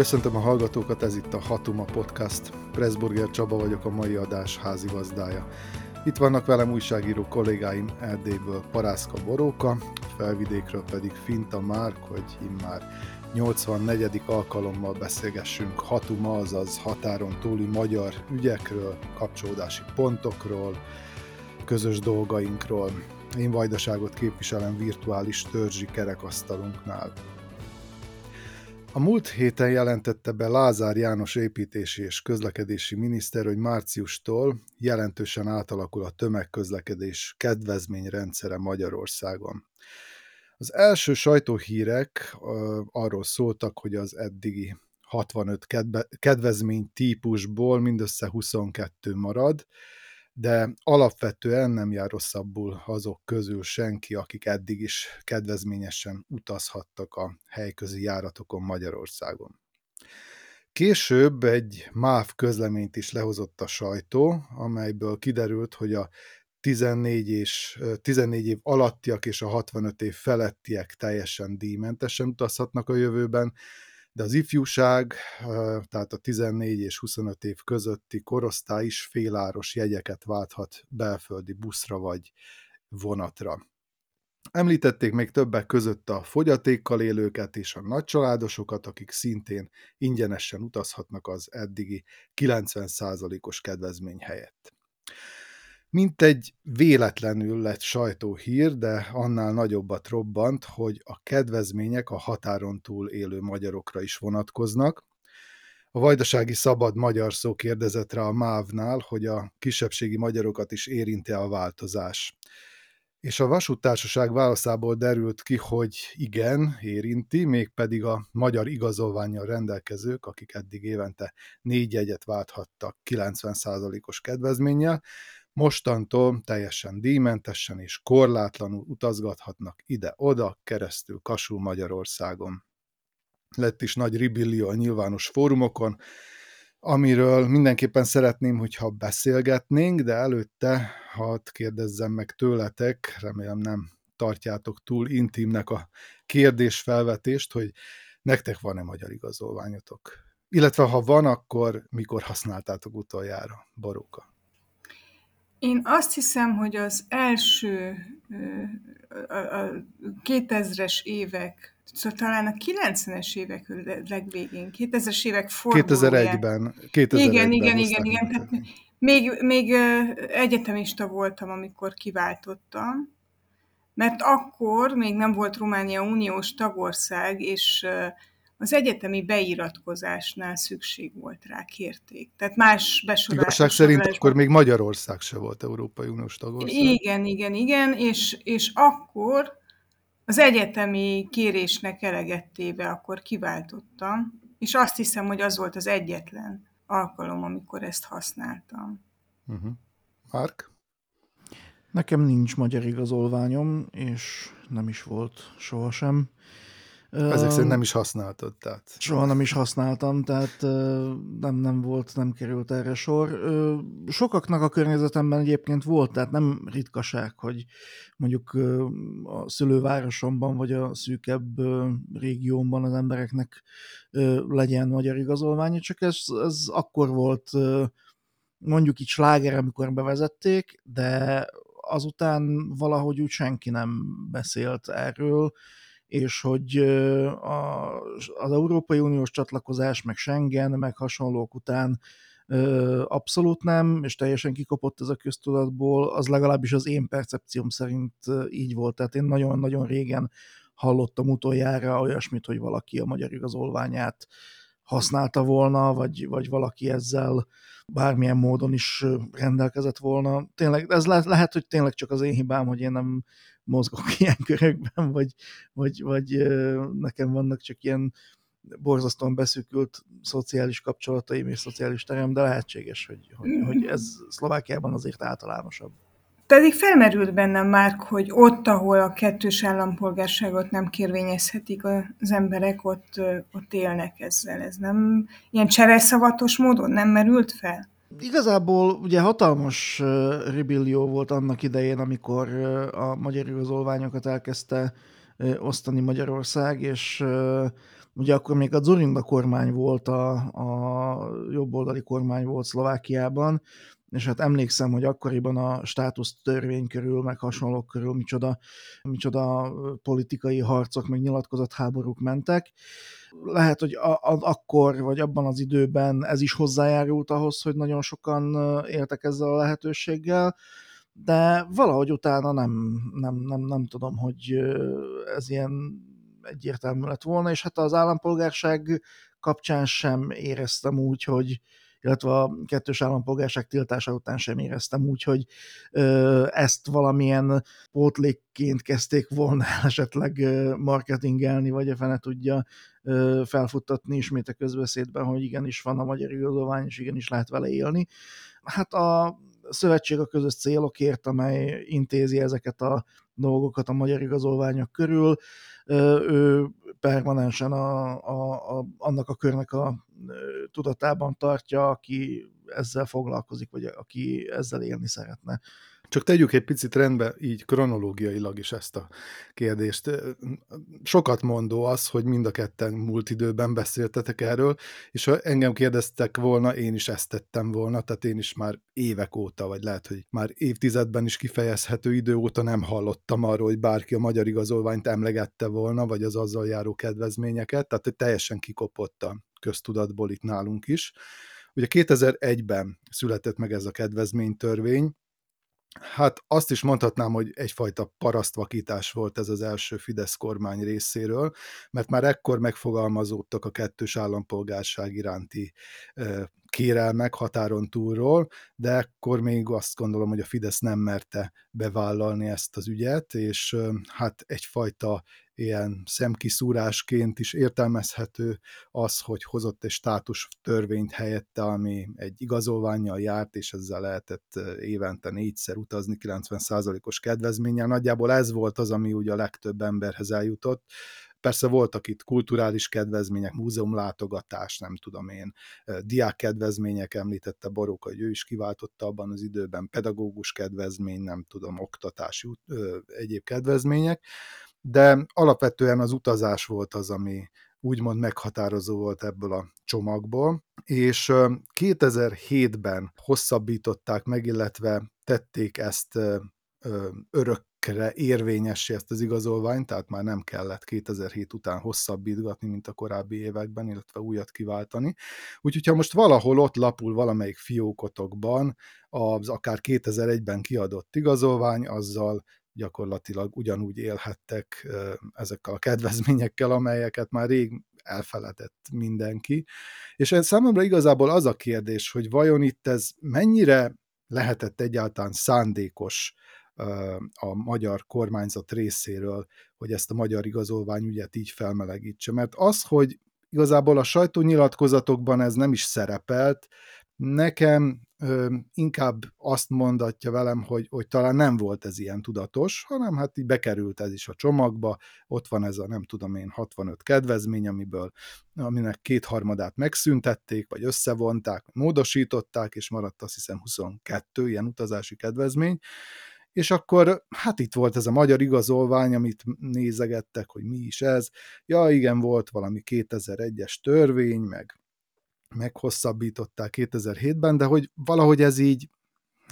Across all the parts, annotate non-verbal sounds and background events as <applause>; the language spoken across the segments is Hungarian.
Köszöntöm a hallgatókat, ez itt a Hatuma Podcast. Pressburger Csaba vagyok, a mai adás házigazdája. Itt vannak velem újságíró kollégáim Erdélyből Parászka Boróka, felvidékről pedig Finta Márk, hogy immár 84. alkalommal beszélgessünk Hatuma, azaz határon túli magyar ügyekről, kapcsolódási pontokról, közös dolgainkról. Én Vajdaságot képviselem virtuális törzsi kerekasztalunknál. A múlt héten jelentette be Lázár János építési és közlekedési miniszter, hogy márciustól jelentősen átalakul a tömegközlekedés kedvezményrendszere Magyarországon. Az első sajtóhírek arról szóltak, hogy az eddigi 65 kedvezmény típusból mindössze 22 marad, de alapvetően nem jár rosszabbul azok közül senki, akik eddig is kedvezményesen utazhattak a helyközi járatokon Magyarországon. Később egy MÁV közleményt is lehozott a sajtó, amelyből kiderült, hogy a 14, és, 14 év alattiak és a 65 év felettiek teljesen díjmentesen utazhatnak a jövőben, de az ifjúság, tehát a 14 és 25 év közötti korosztály is féláros jegyeket válthat belföldi buszra vagy vonatra. Említették még többek között a fogyatékkal élőket és a nagycsaládosokat, akik szintén ingyenesen utazhatnak az eddigi 90%-os kedvezmény helyett. Mint egy véletlenül lett sajtóhír, de annál nagyobbat robbant, hogy a kedvezmények a határon túl élő magyarokra is vonatkoznak. A vajdasági szabad magyar szó kérdezett a MÁV-nál, hogy a kisebbségi magyarokat is érinti a változás. És a vasúttársaság válaszából derült ki, hogy igen, érinti, mégpedig a magyar igazolványjal rendelkezők, akik eddig évente négy jegyet válthattak 90%-os kedvezménnyel, Mostantól teljesen díjmentesen és korlátlanul utazgathatnak ide-oda, keresztül Kasul Magyarországon. Lett is nagy ribillió a nyilvános fórumokon, amiről mindenképpen szeretném, hogyha beszélgetnénk, de előtte hadd kérdezzem meg tőletek, remélem nem tartjátok túl intimnek a kérdésfelvetést, hogy nektek van-e magyar igazolványotok? Illetve ha van, akkor mikor használtátok utoljára, Baróka? Én azt hiszem, hogy az első a 2000-es évek, szóval talán a 90-es évek legvégén, 2000-es évek fordulóján. 2001-ben. 2001-ben igen, igen, igen, igen. Tehát még, még egyetemista voltam, amikor kiváltottam, mert akkor még nem volt Románia uniós tagország, és az egyetemi beiratkozásnál szükség volt rá, kérték. Tehát más besorolás. Igazság szerint akkor még Magyarország se volt Európai Uniós tagország. Igen, igen, igen, és, és akkor az egyetemi kérésnek elegettébe akkor kiváltottam, és azt hiszem, hogy az volt az egyetlen alkalom, amikor ezt használtam. Uh-huh. Mark? Nekem nincs magyar igazolványom, és nem is volt sohasem. Ezek szerint nem is használtad, tehát. Soha nem is használtam, tehát nem, nem volt, nem került erre sor. Sokaknak a környezetemben egyébként volt, tehát nem ritkaság, hogy mondjuk a szülővárosomban, vagy a szűkebb régiómban az embereknek legyen magyar igazolványa, csak ez, ez akkor volt mondjuk így sláger, amikor bevezették, de azután valahogy úgy senki nem beszélt erről, és hogy az Európai Uniós csatlakozás, meg Schengen, meg hasonlók után abszolút nem, és teljesen kikopott ez a köztudatból, az legalábbis az én percepcióm szerint így volt. Tehát én nagyon-nagyon régen hallottam utoljára olyasmit, hogy valaki a magyar igazolványát használta volna, vagy, vagy valaki ezzel bármilyen módon is rendelkezett volna. Tényleg, ez le, lehet, hogy tényleg csak az én hibám, hogy én nem mozgok <laughs> ilyen körökben, vagy, vagy, vagy nekem vannak csak ilyen borzasztóan beszűkült szociális kapcsolataim és szociális terem, de lehetséges, hogy, hogy, hogy ez Szlovákiában azért általánosabb. Pedig felmerült bennem már, hogy ott, ahol a kettős állampolgárságot nem kérvényezhetik az emberek, ott, ott élnek ezzel. Ez nem ilyen csereszavatos módon nem merült fel? Igazából ugye hatalmas rebellió volt annak idején, amikor a magyar igazolványokat elkezdte osztani Magyarország, és ugye akkor még a Zorinda kormány volt, a, a jobboldali kormány volt Szlovákiában, és hát emlékszem, hogy akkoriban a státusz törvény körül, meg hasonlók körül micsoda, micsoda politikai harcok, meg nyilatkozott háborúk mentek. Lehet, hogy a, a, akkor, vagy abban az időben ez is hozzájárult ahhoz, hogy nagyon sokan éltek ezzel a lehetőséggel, de valahogy utána nem, nem, nem, nem tudom, hogy ez ilyen egyértelmű lett volna, és hát az állampolgárság kapcsán sem éreztem úgy, hogy, illetve a kettős állampolgárság tiltása után sem éreztem úgy, hogy ö, ezt valamilyen pótlékként kezdték volna <laughs> esetleg marketingelni, vagy a fene tudja felfuttatni ismét a közbeszédben, hogy igenis van a magyar igazolvány, és igenis lehet vele élni. Hát a szövetség a közös célokért, amely intézi ezeket a dolgokat a magyar igazolványok körül, ő permanensen a, a, a, annak a körnek a tudatában tartja, aki ezzel foglalkozik, vagy aki ezzel élni szeretne. Csak tegyük egy picit rendbe így kronológiailag is ezt a kérdést. Sokat mondó az, hogy mind a ketten múlt időben beszéltetek erről, és ha engem kérdeztek volna, én is ezt tettem volna, tehát én is már évek óta, vagy lehet, hogy már évtizedben is kifejezhető idő óta nem hallottam arról, hogy bárki a magyar igazolványt emlegette volna, vagy az azzal járó kedvezményeket, tehát teljesen kikopott a köztudatból itt nálunk is. Ugye 2001-ben született meg ez a kedvezménytörvény, Hát azt is mondhatnám, hogy egyfajta parasztvakítás volt ez az első Fidesz kormány részéről, mert már ekkor megfogalmazódtak a kettős állampolgárság iránti kérelmek határon túlról, de ekkor még azt gondolom, hogy a Fidesz nem merte bevállalni ezt az ügyet, és hát egyfajta ilyen szemkiszúrásként is értelmezhető az, hogy hozott egy státus törvényt helyette, ami egy igazolványjal járt, és ezzel lehetett évente négyszer utazni 90%-os kedvezménnyel. Nagyjából ez volt az, ami ugye a legtöbb emberhez eljutott, Persze voltak itt kulturális kedvezmények, múzeumlátogatás, nem tudom én, diák kedvezmények, említette Boróka, hogy ő is kiváltotta abban az időben, pedagógus kedvezmény, nem tudom, oktatási egyéb kedvezmények, de alapvetően az utazás volt az, ami úgymond meghatározó volt ebből a csomagból, és 2007-ben hosszabbították meg, illetve tették ezt örökre érvényessé ezt az igazolványt, tehát már nem kellett 2007 után hosszabbítgatni, mint a korábbi években, illetve újat kiváltani. Úgyhogy ha most valahol ott lapul valamelyik fiókotokban az akár 2001-ben kiadott igazolvány, azzal gyakorlatilag ugyanúgy élhettek ezekkel a kedvezményekkel, amelyeket már rég elfeledett mindenki. És számomra igazából az a kérdés, hogy vajon itt ez mennyire lehetett egyáltalán szándékos a magyar kormányzat részéről, hogy ezt a magyar igazolványügyet így felmelegítse. Mert az, hogy igazából a sajtónyilatkozatokban ez nem is szerepelt, nekem ö, inkább azt mondatja velem, hogy, hogy talán nem volt ez ilyen tudatos, hanem hát így bekerült ez is a csomagba, ott van ez a nem tudom én 65 kedvezmény, amiből, aminek kétharmadát megszüntették, vagy összevonták, módosították, és maradt azt hiszem 22 ilyen utazási kedvezmény, és akkor hát itt volt ez a magyar igazolvány, amit nézegettek, hogy mi is ez. Ja, igen, volt valami 2001-es törvény, meg meghosszabbították 2007-ben, de hogy valahogy ez így,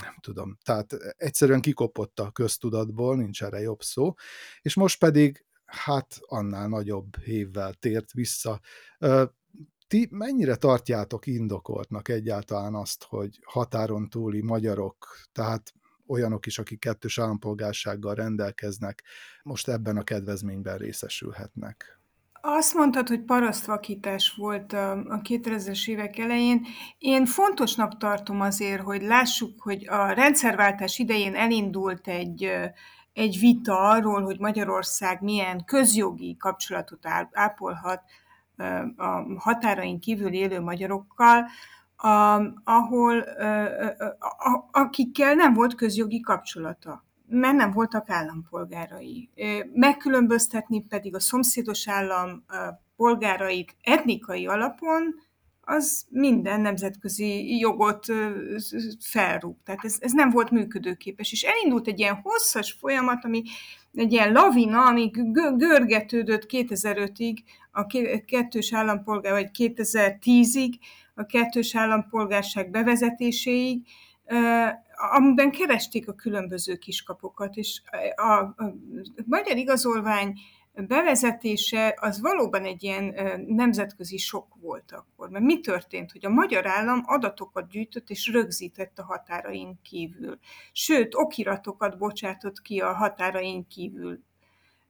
nem tudom, tehát egyszerűen kikopott a köztudatból, nincs erre jobb szó, és most pedig hát annál nagyobb hévvel tért vissza. Ti mennyire tartjátok indokoltnak egyáltalán azt, hogy határon túli magyarok, tehát olyanok is, akik kettős állampolgársággal rendelkeznek, most ebben a kedvezményben részesülhetnek? Azt mondtad, hogy parasztvakítás volt a, a 2000-es évek elején. Én fontosnak tartom azért, hogy lássuk, hogy a rendszerváltás idején elindult egy, egy vita arról, hogy Magyarország milyen közjogi kapcsolatot ápolhat a határain kívül élő magyarokkal, a, ahol a, akikkel nem volt közjogi kapcsolata mert nem voltak állampolgárai. Megkülönböztetni pedig a szomszédos állam polgárait etnikai alapon, az minden nemzetközi jogot felrúg. Tehát ez, ez nem volt működőképes. És elindult egy ilyen hosszas folyamat, ami egy ilyen lavina, ami görgetődött 2005-ig, a kettős állampolgár, vagy 2010-ig, a kettős állampolgárság bevezetéséig, amiben keresték a különböző kiskapokat, és a, a, magyar igazolvány bevezetése az valóban egy ilyen nemzetközi sok volt akkor. Mert mi történt, hogy a magyar állam adatokat gyűjtött és rögzített a határain kívül. Sőt, okiratokat bocsátott ki a határain kívül.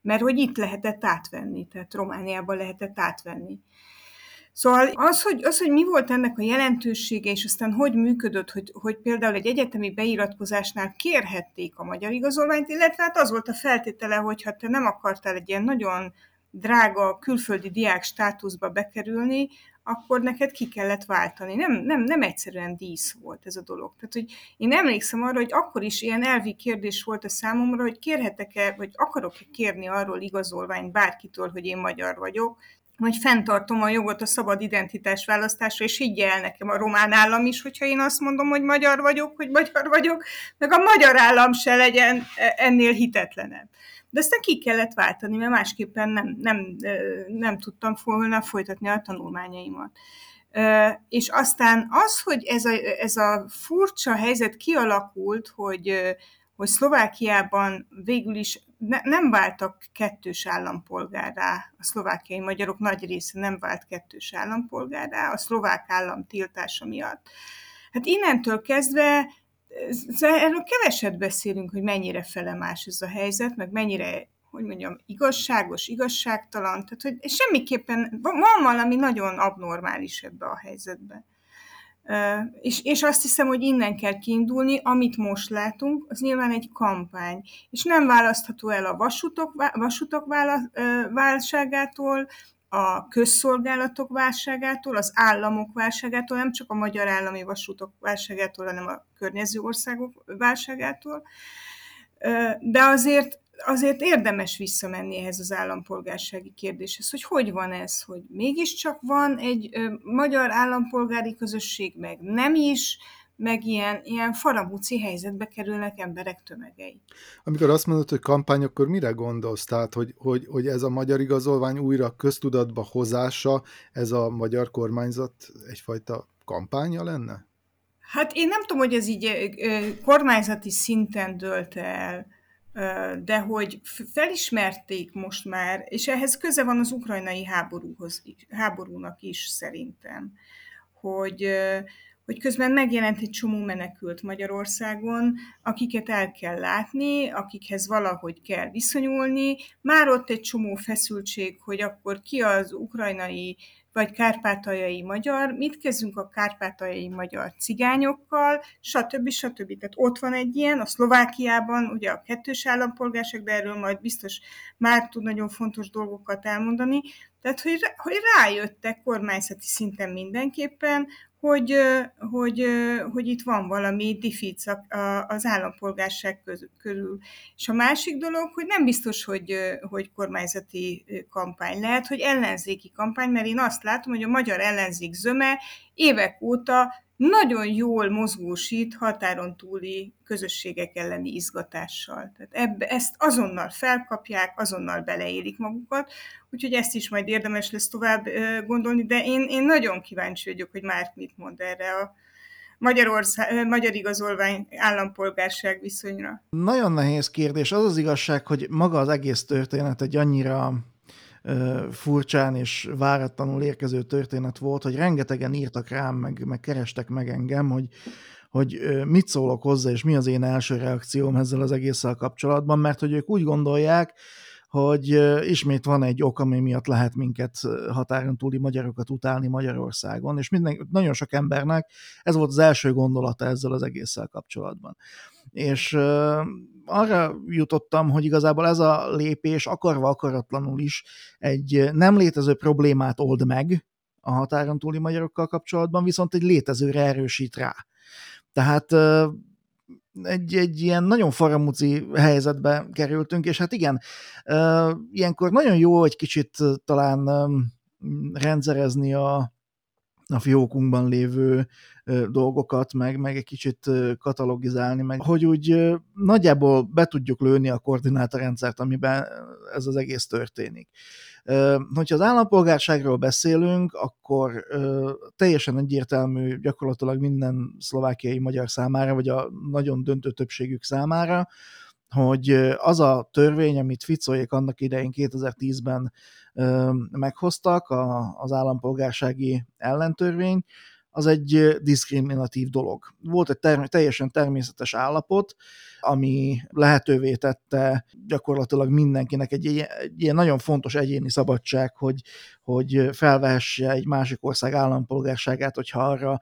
Mert hogy itt lehetett átvenni, tehát Romániában lehetett átvenni. Szóval az hogy, az, hogy mi volt ennek a jelentősége, és aztán hogy működött, hogy, hogy például egy egyetemi beiratkozásnál kérhették a magyar igazolványt, illetve hát az volt a feltétele, hogy ha te nem akartál egy ilyen nagyon drága külföldi diák státuszba bekerülni, akkor neked ki kellett váltani. Nem, nem, nem egyszerűen dísz volt ez a dolog. Tehát, hogy én emlékszem arra, hogy akkor is ilyen elvi kérdés volt a számomra, hogy kérhetek-e, vagy akarok-e kérni arról igazolványt bárkitől, hogy én magyar vagyok, hogy fenntartom a jogot a szabad identitás választásra, és higgye el nekem a román állam is, hogyha én azt mondom, hogy magyar vagyok, hogy magyar vagyok, meg a magyar állam se legyen ennél hitetlenebb. De aztán ki kellett váltani, mert másképpen nem, nem, nem tudtam volna folytatni a tanulmányaimat. És aztán az, hogy ez a, ez a furcsa helyzet kialakult, hogy, hogy Szlovákiában végül is ne, nem váltak kettős állampolgárá. A szlovákiai magyarok nagy része nem vált kettős állampolgárá a szlovák állam tiltása miatt. Hát innentől kezdve erről keveset beszélünk, hogy mennyire felemás ez a helyzet, meg mennyire, hogy mondjam, igazságos, igazságtalan, tehát hogy semmiképpen van valami nagyon abnormális ebbe a helyzetbe. És, és azt hiszem, hogy innen kell kiindulni, amit most látunk, az nyilván egy kampány. És nem választható el a vasutok, vasutok válságától, a közszolgálatok válságától, az államok válságától, nem csak a magyar állami vasútok válságától, hanem a környező országok válságától. De azért azért érdemes visszamenni ehhez az állampolgársági kérdéshez, hogy hogy van ez, hogy mégiscsak van egy ö, magyar állampolgári közösség, meg nem is, meg ilyen, ilyen faramúci helyzetbe kerülnek emberek tömegei. Amikor azt mondod, hogy kampány, akkor mire gondolsz? Tehát, hogy, hogy, hogy ez a magyar igazolvány újra köztudatba hozása, ez a magyar kormányzat egyfajta kampánya lenne? Hát én nem tudom, hogy ez így kormányzati szinten dölt el, de hogy felismerték most már, és ehhez köze van az ukrajnai háborúhoz, háborúnak is szerintem, hogy, hogy közben megjelent egy csomó menekült Magyarországon, akiket el kell látni, akikhez valahogy kell viszonyulni. Már ott egy csomó feszültség, hogy akkor ki az ukrajnai vagy kárpátaljai magyar, mit kezdünk a kárpátaljai magyar cigányokkal, stb. stb. Tehát ott van egy ilyen, a Szlovákiában ugye a kettős állampolgárság, de erről majd biztos már tud nagyon fontos dolgokat elmondani, tehát hogy, hogy rájöttek kormányzati szinten mindenképpen, hogy, hogy, hogy itt van valami dific az állampolgárság körül. És a másik dolog, hogy nem biztos, hogy, hogy kormányzati kampány lehet, hogy ellenzéki kampány, mert én azt látom, hogy a magyar ellenzék zöme évek óta nagyon jól mozgósít határon túli közösségek elleni izgatással. Tehát ebbe, ezt azonnal felkapják, azonnal beleélik magukat, úgyhogy ezt is majd érdemes lesz tovább gondolni, de én, én nagyon kíváncsi vagyok, hogy már mit mond erre a Magyarország, magyar igazolvány állampolgárság viszonyra. Nagyon nehéz kérdés. Az az igazság, hogy maga az egész történet egy annyira furcsán és váratlanul érkező történet volt, hogy rengetegen írtak rám, meg, meg kerestek meg engem, hogy, hogy mit szólok hozzá, és mi az én első reakcióm ezzel az egésszel kapcsolatban, mert hogy ők úgy gondolják, hogy ismét van egy ok, ami miatt lehet minket határon túli magyarokat utálni Magyarországon, és minden, nagyon sok embernek ez volt az első gondolata ezzel az egésszel kapcsolatban. És arra jutottam, hogy igazából ez a lépés akarva akaratlanul is egy nem létező problémát old meg a határon túli magyarokkal kapcsolatban, viszont egy létezőre erősít rá. Tehát egy, egy ilyen nagyon faramúci helyzetbe kerültünk, és hát igen, ilyenkor nagyon jó egy kicsit talán rendszerezni a, a fiókunkban lévő dolgokat, meg, meg egy kicsit katalogizálni, meg hogy úgy nagyjából be tudjuk lőni a koordinátorrendszert, amiben ez az egész történik. Hogyha az állampolgárságról beszélünk, akkor teljesen egyértelmű gyakorlatilag minden szlovákiai magyar számára, vagy a nagyon döntő többségük számára, hogy az a törvény, amit Ficoék annak idején 2010-ben meghoztak, az állampolgársági ellentörvény, az egy diszkriminatív dolog. Volt egy term- teljesen természetes állapot, ami lehetővé tette gyakorlatilag mindenkinek egy, egy, egy ilyen nagyon fontos egyéni szabadság, hogy, hogy felvehesse egy másik ország állampolgárságát, hogyha arra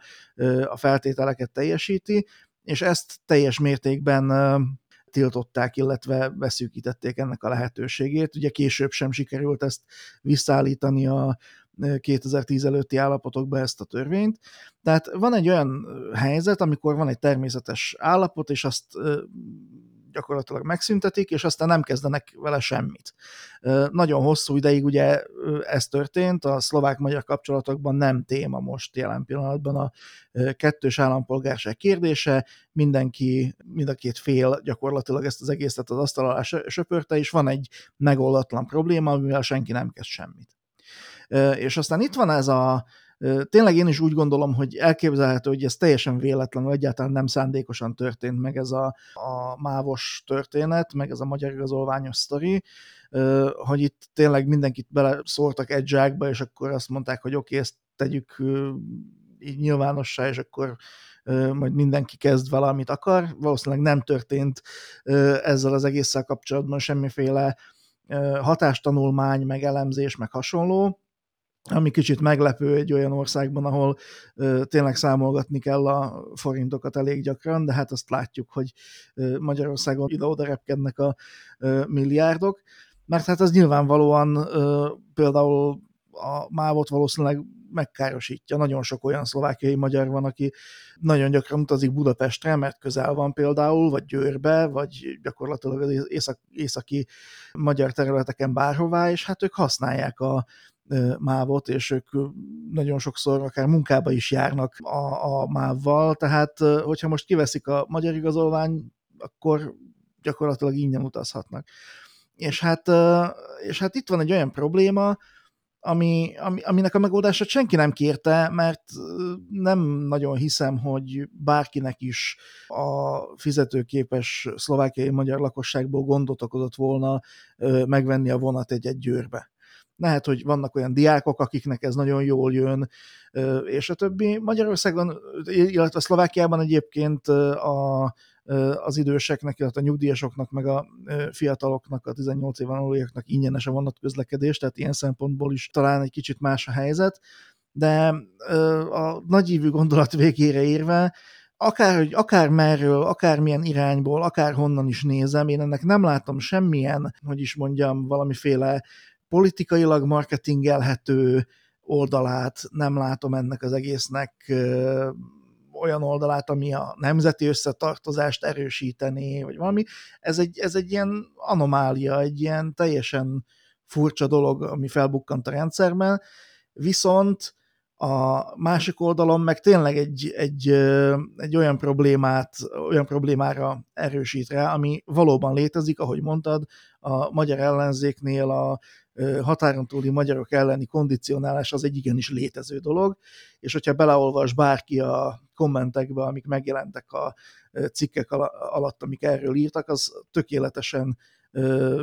a feltételeket teljesíti, és ezt teljes mértékben tiltották, illetve beszűkítették ennek a lehetőségét. Ugye később sem sikerült ezt visszaállítani a 2010 előtti állapotokba ezt a törvényt. Tehát van egy olyan helyzet, amikor van egy természetes állapot, és azt gyakorlatilag megszüntetik, és aztán nem kezdenek vele semmit. Nagyon hosszú ideig ugye ez történt, a szlovák-magyar kapcsolatokban nem téma most jelen pillanatban a kettős állampolgárság kérdése, mindenki, mind a két fél gyakorlatilag ezt az egészet az asztal alá söpörte, és van egy megoldatlan probléma, amivel senki nem kezd semmit. És aztán itt van ez a, Tényleg én is úgy gondolom, hogy elképzelhető, hogy ez teljesen véletlenül, egyáltalán nem szándékosan történt meg ez a, a mávos történet, meg ez a magyar igazolványos sztori, hogy itt tényleg mindenkit beleszóltak egy zsákba, és akkor azt mondták, hogy oké, okay, ezt tegyük így nyilvánossá, és akkor majd mindenki kezd valamit akar. Valószínűleg nem történt ezzel az egésszel kapcsolatban semmiféle hatástanulmány, meg elemzés, meg hasonló ami kicsit meglepő egy olyan országban, ahol ö, tényleg számolgatni kell a forintokat elég gyakran, de hát azt látjuk, hogy ö, Magyarországon ide-oda repkednek a ö, milliárdok, mert hát az nyilvánvalóan ö, például a mávot valószínűleg megkárosítja. Nagyon sok olyan szlovákiai magyar van, aki nagyon gyakran utazik Budapestre, mert közel van például, vagy Győrbe, vagy gyakorlatilag az észak, északi magyar területeken bárhová, és hát ők használják a mávot, és ők nagyon sokszor akár munkába is járnak a, a mávval, tehát hogyha most kiveszik a magyar igazolvány, akkor gyakorlatilag ingyen utazhatnak. És hát, és hát itt van egy olyan probléma, ami, ami, aminek a megoldását senki nem kérte, mert nem nagyon hiszem, hogy bárkinek is a fizetőképes szlovákiai magyar lakosságból gondot okozott volna megvenni a vonat egy-egy győrbe lehet, hogy vannak olyan diákok, akiknek ez nagyon jól jön, és a többi. Magyarországon, illetve Szlovákiában egyébként a, az időseknek, illetve a nyugdíjasoknak, meg a fiataloknak, a 18 éven aluliaknak ingyenes a vonatközlekedés, tehát ilyen szempontból is talán egy kicsit más a helyzet, de a nagyívű gondolat végére érve, akár, hogy akár merről, akár milyen irányból, akár honnan is nézem, én ennek nem látom semmilyen, hogy is mondjam, valamiféle politikailag marketingelhető oldalát, nem látom ennek az egésznek olyan oldalát, ami a nemzeti összetartozást erősíteni, vagy valami. Ez egy, ez egy ilyen anomália, egy ilyen teljesen furcsa dolog, ami felbukkant a rendszerben, viszont a másik oldalon meg tényleg egy, egy, egy olyan problémát, olyan problémára erősít rá, ami valóban létezik, ahogy mondtad, a magyar ellenzéknél a határon túli magyarok elleni kondicionálás az egy igenis létező dolog, és hogyha beleolvas bárki a kommentekbe, amik megjelentek a cikkek alatt, amik erről írtak, az tökéletesen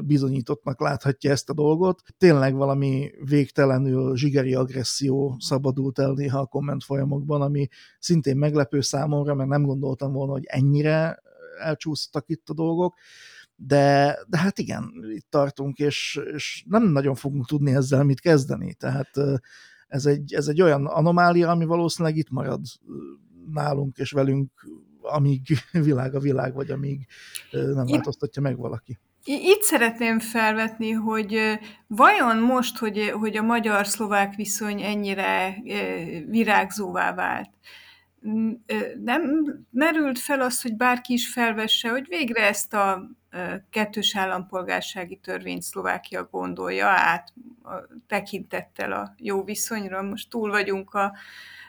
bizonyítottnak láthatja ezt a dolgot. Tényleg valami végtelenül zsigeri agresszió szabadult el néha a komment folyamokban, ami szintén meglepő számomra, mert nem gondoltam volna, hogy ennyire elcsúsztak itt a dolgok de, de hát igen, itt tartunk, és, és nem nagyon fogunk tudni ezzel mit kezdeni, tehát ez egy, ez egy olyan anomália, ami valószínűleg itt marad nálunk és velünk, amíg <laughs> világ a világ, vagy amíg nem változtatja meg valaki. Itt szeretném felvetni, hogy vajon most, hogy, hogy a magyar-szlovák viszony ennyire virágzóvá vált, nem merült fel az, hogy bárki is felvesse, hogy végre ezt a kettős állampolgársági törvényt Szlovákia gondolja át tekintettel a jó viszonyra. Most túl vagyunk a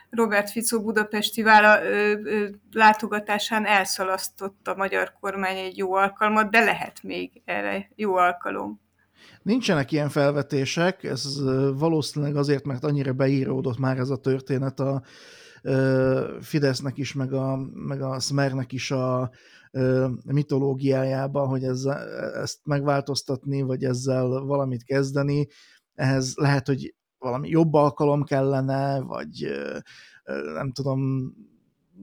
Robert Fico budapesti vála, ö, ö, látogatásán elszalasztott a magyar kormány egy jó alkalmat, de lehet még erre jó alkalom. Nincsenek ilyen felvetések, ez valószínűleg azért, mert annyira beíródott már ez a történet a Fidesznek is, meg a, meg a Smernek is a mitológiájába, hogy ez, ezt megváltoztatni, vagy ezzel valamit kezdeni. Ehhez lehet, hogy valami jobb alkalom kellene, vagy nem tudom,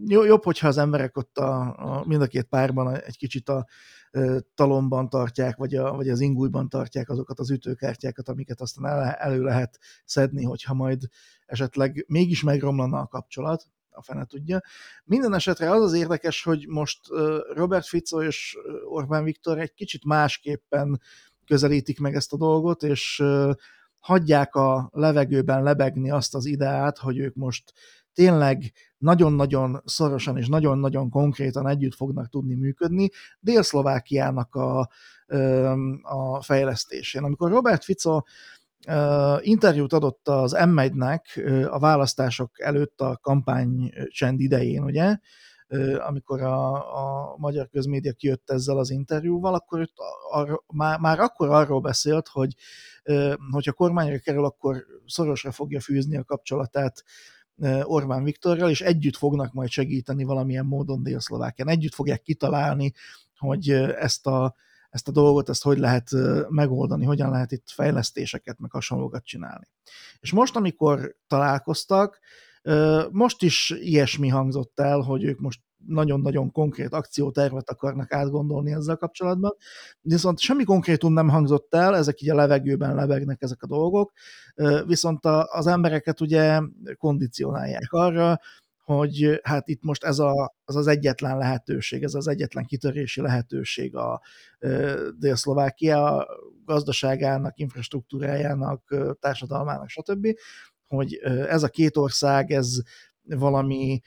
jobb, hogyha az emberek ott a, a mind a két párban egy kicsit a talomban tartják, vagy, a, vagy az ingújban tartják azokat az ütőkártyákat, amiket aztán el, elő lehet szedni, hogyha majd esetleg mégis megromlana a kapcsolat, a fene tudja. Minden esetre az az érdekes, hogy most Robert Fico és Orbán Viktor egy kicsit másképpen közelítik meg ezt a dolgot, és hagyják a levegőben lebegni azt az ideát, hogy ők most tényleg nagyon-nagyon szorosan és nagyon-nagyon konkrétan együtt fognak tudni működni Dél-Szlovákiának a, a fejlesztésén. Amikor Robert Fico interjút adott az m nek a választások előtt a kampány csend idején, ugye, amikor a, a magyar közmédia kijött ezzel az interjúval, akkor őt arra, már, már akkor arról beszélt, hogy hogyha kormányra kerül, akkor szorosra fogja fűzni a kapcsolatát Orbán Viktorral, és együtt fognak majd segíteni valamilyen módon Dél-Szlovákián. Együtt fogják kitalálni, hogy ezt a, ezt a dolgot, ezt hogy lehet megoldani, hogyan lehet itt fejlesztéseket, meg hasonlókat csinálni. És most, amikor találkoztak, most is ilyesmi hangzott el, hogy ők most nagyon-nagyon konkrét akciótervet akarnak átgondolni ezzel kapcsolatban, viszont semmi konkrétum nem hangzott el, ezek így a levegőben lebegnek ezek a dolgok, viszont az embereket ugye kondicionálják arra, hogy hát itt most ez a, az az egyetlen lehetőség, ez az egyetlen kitörési lehetőség a Dél-Szlovákia gazdaságának, infrastruktúrájának, társadalmának, stb., hogy ez a két ország, ez valami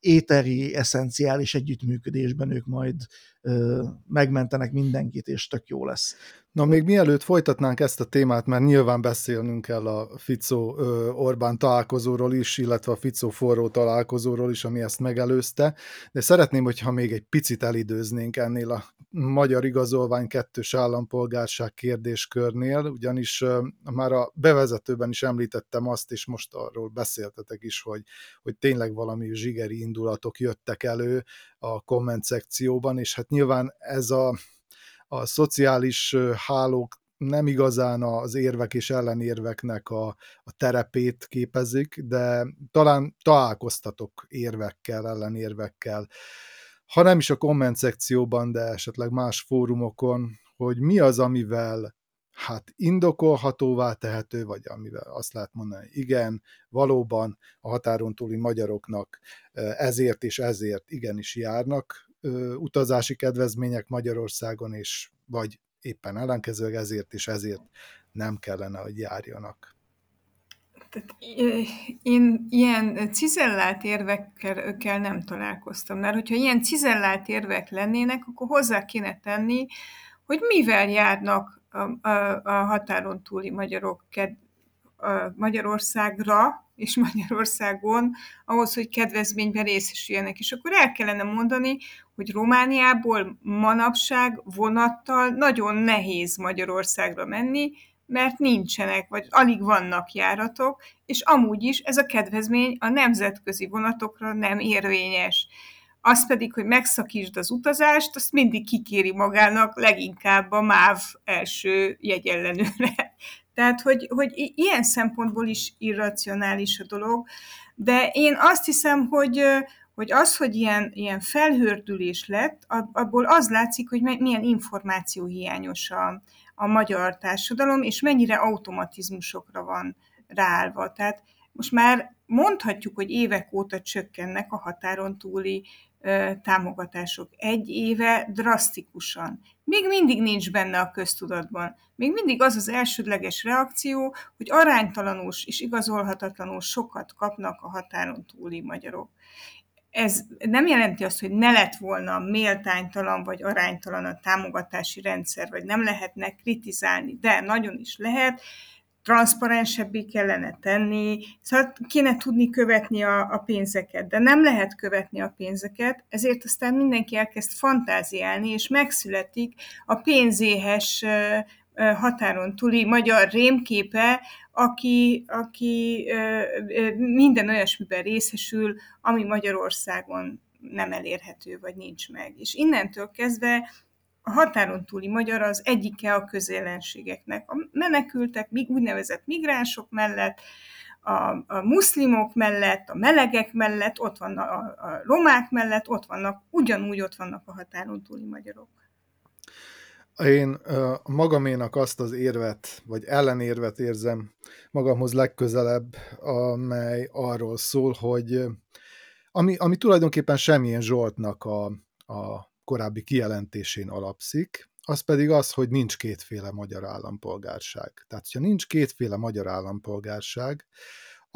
éteri, eszenciális együttműködésben ők majd megmentenek mindenkit, és tök jó lesz. Na, még mielőtt folytatnánk ezt a témát, mert nyilván beszélnünk kell a Fico-Orbán találkozóról is, illetve a Fico forró találkozóról is, ami ezt megelőzte, de szeretném, hogyha még egy picit elidőznénk ennél a magyar igazolvány kettős állampolgárság kérdéskörnél, ugyanis már a bevezetőben is említettem azt, és most arról beszéltetek is, hogy, hogy tényleg valami zsigeri indulatok jöttek elő a komment szekcióban, és hát nyilván ez a a szociális hálók nem igazán az érvek és ellenérveknek a, a terepét képezik, de talán találkoztatok érvekkel, ellenérvekkel, ha nem is a komment szekcióban, de esetleg más fórumokon, hogy mi az, amivel hát indokolhatóvá tehető, vagy amivel azt lehet mondani, igen, valóban a határon túli magyaroknak ezért és ezért igenis járnak utazási kedvezmények Magyarországon, és vagy éppen ellenkezőleg ezért és ezért nem kellene, hogy járjanak. Tehát én ilyen cizellált érvekkel nem találkoztam, mert hogyha ilyen cizellált érvek lennének, akkor hozzá kéne tenni, hogy mivel járnak a, a, a határon túli magyarok Magyarországra és Magyarországon ahhoz, hogy kedvezményben részesüljenek. És akkor el kellene mondani, hogy Romániából manapság vonattal nagyon nehéz Magyarországra menni, mert nincsenek, vagy alig vannak járatok, és amúgy is ez a kedvezmény a nemzetközi vonatokra nem érvényes. Az pedig, hogy megszakítsd az utazást, azt mindig kikéri magának leginkább a MÁV első jegyellenőre. <laughs> Tehát, hogy, hogy ilyen szempontból is irracionális a dolog, de én azt hiszem, hogy, hogy az, hogy ilyen, ilyen felhördülés lett, abból az látszik, hogy milyen információ hiányos a, a magyar társadalom, és mennyire automatizmusokra van ráállva. Tehát most már mondhatjuk, hogy évek óta csökkennek a határon túli támogatások. Egy éve drasztikusan. Még mindig nincs benne a köztudatban. Még mindig az az elsődleges reakció, hogy aránytalanul és igazolhatatlanul sokat kapnak a határon túli magyarok. Ez nem jelenti azt, hogy ne lett volna méltánytalan vagy aránytalan a támogatási rendszer, vagy nem lehetne kritizálni, de nagyon is lehet, transzparensebbé kellene tenni, szóval kéne tudni követni a, a pénzeket, de nem lehet követni a pénzeket, ezért aztán mindenki elkezd fantáziálni, és megszületik a pénzéhes határon túli magyar rémképe, aki, aki minden olyasmiben részesül, ami Magyarországon nem elérhető, vagy nincs meg. És innentől kezdve a határon túli magyar az egyike a közélenségeknek. A menekültek, úgynevezett migránsok mellett, a, a muszlimok mellett, a melegek mellett, ott vannak a, a romák mellett, ott vannak, ugyanúgy ott vannak a határon túli magyarok. Én magaménak azt az érvet, vagy ellenérvet érzem magamhoz legközelebb, amely arról szól, hogy ami, ami tulajdonképpen semmilyen Zsoltnak a, a korábbi kijelentésén alapszik, az pedig az, hogy nincs kétféle magyar állampolgárság. Tehát, ha nincs kétféle magyar állampolgárság,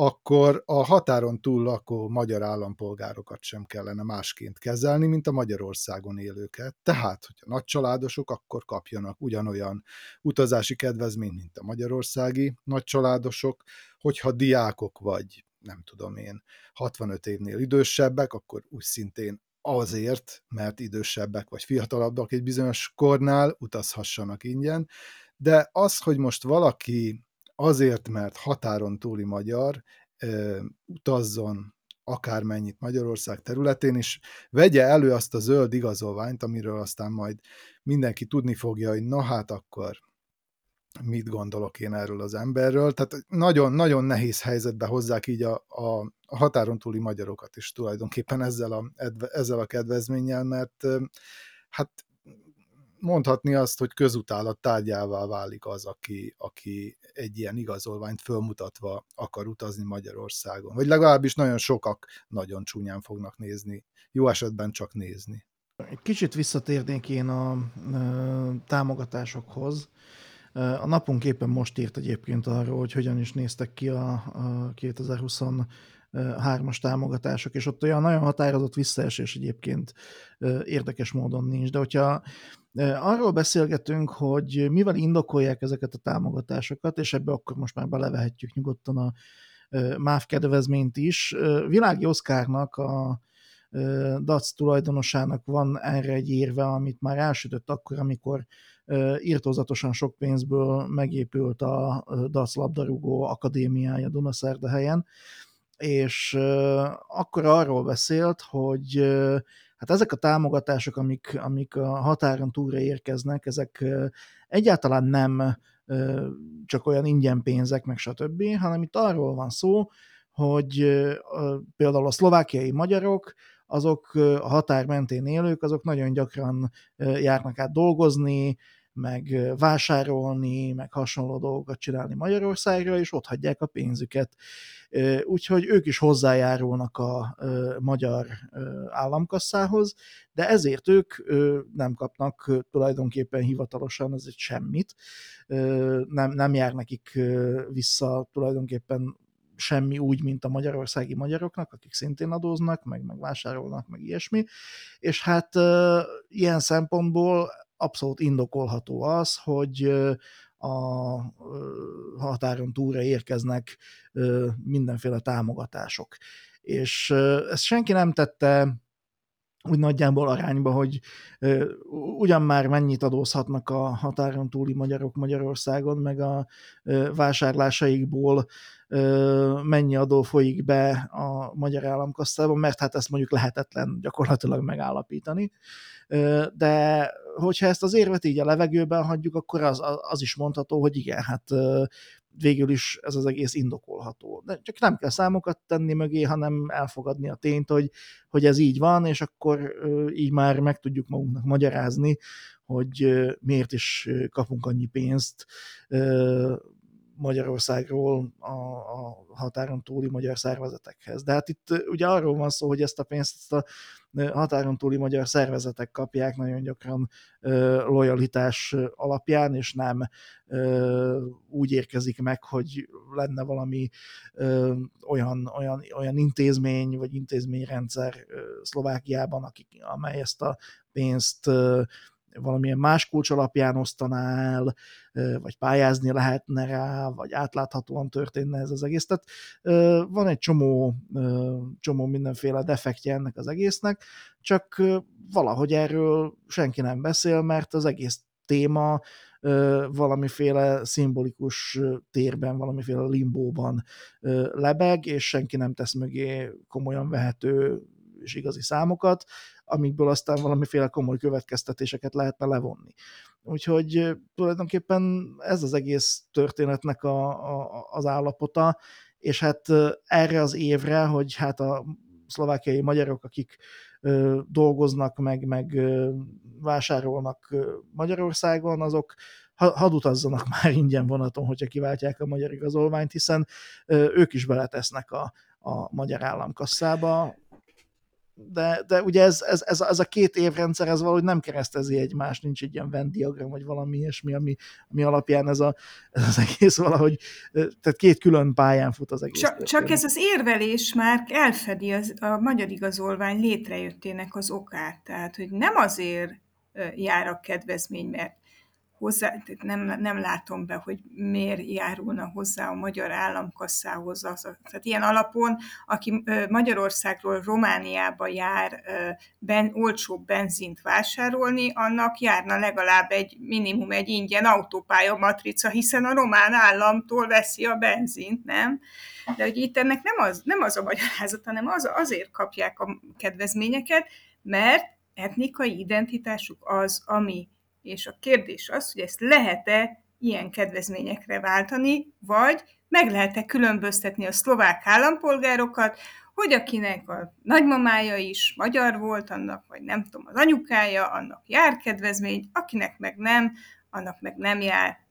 akkor a határon túl lakó magyar állampolgárokat sem kellene másként kezelni, mint a Magyarországon élőket. Tehát, hogyha nagycsaládosok, akkor kapjanak ugyanolyan utazási kedvezményt, mint a magyarországi nagycsaládosok, hogyha diákok vagy nem tudom én, 65 évnél idősebbek, akkor úgy szintén azért, mert idősebbek vagy fiatalabbak egy bizonyos kornál utazhassanak ingyen, de az, hogy most valaki azért, mert határon túli magyar, utazzon akármennyit Magyarország területén, és vegye elő azt a zöld igazolványt, amiről aztán majd mindenki tudni fogja, hogy na hát akkor mit gondolok én erről az emberről. Tehát nagyon-nagyon nehéz helyzetbe hozzák így a, a, a határon túli magyarokat is tulajdonképpen ezzel a, ezzel a kedvezménnyel, mert hát mondhatni azt, hogy közutálat tárgyává válik az, aki, aki egy ilyen igazolványt fölmutatva akar utazni Magyarországon. Vagy legalábbis nagyon sokak nagyon csúnyán fognak nézni. Jó esetben csak nézni. Egy kicsit visszatérnék én a, a támogatásokhoz. A napunk éppen most írt egyébként arról, hogy hogyan is néztek ki a, a 2023-as támogatások, és ott olyan nagyon határozott visszaesés egyébként érdekes módon nincs. De hogyha arról beszélgetünk, hogy mivel indokolják ezeket a támogatásokat, és ebbe akkor most már belevehetjük nyugodtan a MÁV kedvezményt is, Világi Oszkárnak a DAC tulajdonosának van erre egy érve, amit már elsütött akkor, amikor írtózatosan sok pénzből megépült a DAC labdarúgó akadémiája Dunaszerdahelyen, és akkor arról beszélt, hogy hát ezek a támogatások, amik, amik a határon túlra érkeznek, ezek egyáltalán nem csak olyan ingyen pénzek, meg stb., hanem itt arról van szó, hogy például a szlovákiai magyarok, azok a határ mentén élők, azok nagyon gyakran járnak át dolgozni, meg vásárolni, meg hasonló dolgokat csinálni Magyarországra, és ott hagyják a pénzüket. Úgyhogy ők is hozzájárulnak a magyar államkasszához, de ezért ők nem kapnak tulajdonképpen hivatalosan egy semmit, nem, nem jár nekik vissza tulajdonképpen semmi úgy, mint a magyarországi magyaroknak, akik szintén adóznak, meg, meg vásárolnak, meg ilyesmi. És hát ilyen szempontból abszolút indokolható az, hogy a határon túlra érkeznek mindenféle támogatások. És ezt senki nem tette úgy nagyjából arányba, hogy ugyan már mennyit adózhatnak a határon túli magyarok Magyarországon, meg a vásárlásaikból mennyi adó folyik be a magyar államkasszában, mert hát ezt mondjuk lehetetlen gyakorlatilag megállapítani. De hogyha ezt az érvet így a levegőben hagyjuk, akkor az, az is mondható, hogy igen, hát végül is ez az egész indokolható. De csak nem kell számokat tenni mögé, hanem elfogadni a tényt, hogy, hogy ez így van, és akkor így már meg tudjuk magunknak magyarázni, hogy miért is kapunk annyi pénzt Magyarországról a, a határon túli magyar szervezetekhez. De hát itt ugye arról van szó, hogy ezt a pénzt ezt a határon túli magyar szervezetek kapják nagyon gyakran lojalitás alapján, és nem úgy érkezik meg, hogy lenne valami olyan, olyan, olyan intézmény vagy intézményrendszer Szlovákiában, akik, amely ezt a pénzt valamilyen más kulcs alapján osztaná el, vagy pályázni lehetne rá, vagy átláthatóan történne ez az egész. Tehát van egy csomó, csomó mindenféle defektje ennek az egésznek, csak valahogy erről senki nem beszél, mert az egész téma valamiféle szimbolikus térben, valamiféle limbóban lebeg, és senki nem tesz mögé komolyan vehető és igazi számokat, amikből aztán valamiféle komoly következtetéseket lehetne levonni. Úgyhogy tulajdonképpen ez az egész történetnek a, a, az állapota, és hát erre az évre, hogy hát a szlovákiai magyarok, akik dolgoznak, meg, meg vásárolnak Magyarországon, azok hadd utazzanak <laughs> már ingyen vonaton, hogyha kiváltják a magyar igazolványt, hiszen ők is beletesznek a, a magyar államkasszába, de, de ugye ez, ez, ez, ez a két évrendszer, ez valahogy nem keresztezi egymást, nincs egy ilyen Venn diagram, vagy valami ilyesmi, ami, ami alapján ez, a, ez az egész valahogy, tehát két külön pályán fut az egész. Csak, csak ez az érvelés már elfedi az, a magyar igazolvány létrejöttének az okát, tehát hogy nem azért jár a kedvezmény, mert hozzá, nem, nem látom be, hogy miért járulna hozzá a magyar államkasszához. Az, tehát ilyen alapon, aki Magyarországról Romániába jár ben, olcsóbb benzint vásárolni, annak járna legalább egy minimum egy ingyen autópálya matrica, hiszen a román államtól veszi a benzint, nem? De hogy itt ennek nem az, nem az a magyarázat, hanem az, azért kapják a kedvezményeket, mert etnikai identitásuk az, ami és a kérdés az, hogy ezt lehet-e ilyen kedvezményekre váltani, vagy meg lehet-e különböztetni a szlovák állampolgárokat, hogy akinek a nagymamája is magyar volt, annak, vagy nem tudom, az anyukája, annak jár kedvezmény, akinek meg nem, annak meg nem jár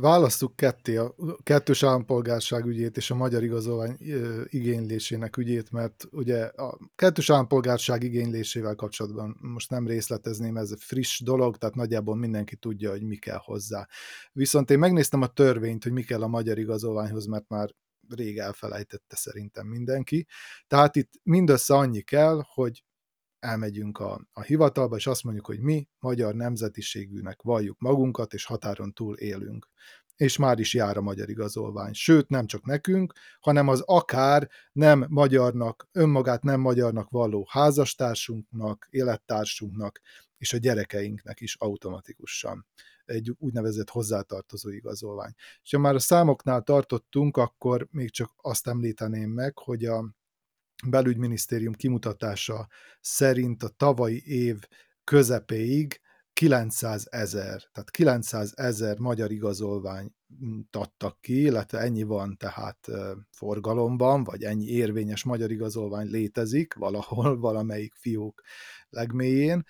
választuk ketté a kettős állampolgárság ügyét és a magyar igazolvány igénylésének ügyét, mert ugye a kettős állampolgárság igénylésével kapcsolatban most nem részletezném, ez friss dolog, tehát nagyjából mindenki tudja, hogy mi kell hozzá. Viszont én megnéztem a törvényt, hogy mi kell a magyar igazolványhoz, mert már rég elfelejtette szerintem mindenki. Tehát itt mindössze annyi kell, hogy elmegyünk a, a hivatalba, és azt mondjuk, hogy mi magyar nemzetiségűnek valljuk magunkat, és határon túl élünk. És már is jár a magyar igazolvány. Sőt, nem csak nekünk, hanem az akár nem magyarnak, önmagát nem magyarnak valló házastársunknak, élettársunknak, és a gyerekeinknek is automatikusan egy úgynevezett hozzátartozó igazolvány. És ha már a számoknál tartottunk, akkor még csak azt említeném meg, hogy a belügyminisztérium kimutatása szerint a tavalyi év közepéig 900 ezer, tehát 900 ezer magyar igazolvány adtak ki, illetve ennyi van tehát forgalomban, vagy ennyi érvényes magyar igazolvány létezik valahol, <laughs> valamelyik fiók legmélyén,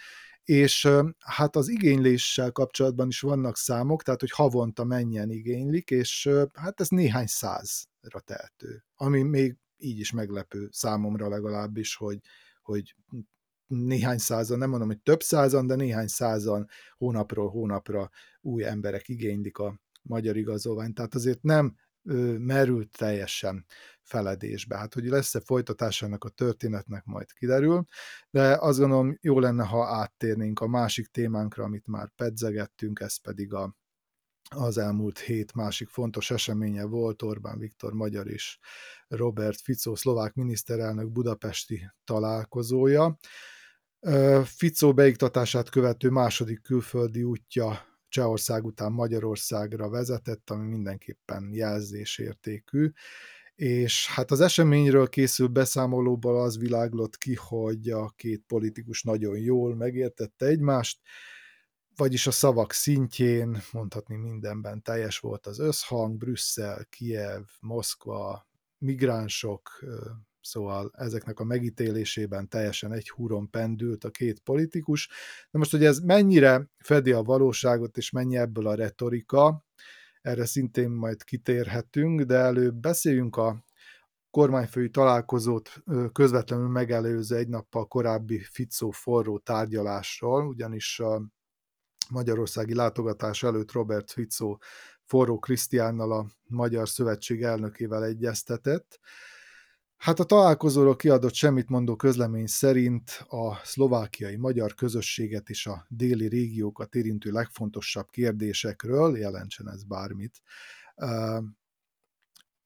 és hát az igényléssel kapcsolatban is vannak számok, tehát hogy havonta mennyien igénylik, és hát ez néhány százra tehető, ami még így is meglepő számomra legalábbis, hogy, hogy néhány százan, nem mondom, hogy több százan, de néhány százan hónapról hónapra új emberek igénylik a magyar igazolványt. Tehát azért nem ö, merült teljesen feledésbe. Hát, hogy lesz-e folytatásának a történetnek majd kiderül, de azt gondolom jó lenne, ha áttérnénk a másik témánkra, amit már pedzegettünk, ez pedig a az elmúlt hét másik fontos eseménye volt Orbán Viktor magyar és Robert Fico szlovák miniszterelnök budapesti találkozója. Fico beiktatását követő második külföldi útja Csehország után Magyarországra vezetett, ami mindenképpen jelzésértékű, és hát az eseményről készül beszámolóból az világlott ki, hogy a két politikus nagyon jól megértette egymást, vagyis a szavak szintjén, mondhatni mindenben teljes volt az összhang, Brüsszel, Kiev, Moszkva, migránsok, szóval ezeknek a megítélésében teljesen egy húron pendült a két politikus. De most, hogy ez mennyire fedi a valóságot, és mennyi ebből a retorika, erre szintén majd kitérhetünk, de előbb beszéljünk a kormányfői találkozót közvetlenül megelőző egy nappal korábbi Ficó forró tárgyalásról, ugyanis a magyarországi látogatás előtt Robert Fico Forró Krisztiánnal a Magyar Szövetség elnökével egyeztetett. Hát a találkozóról kiadott semmit mondó közlemény szerint a szlovákiai magyar közösséget és a déli régiókat érintő legfontosabb kérdésekről, jelentsen ez bármit.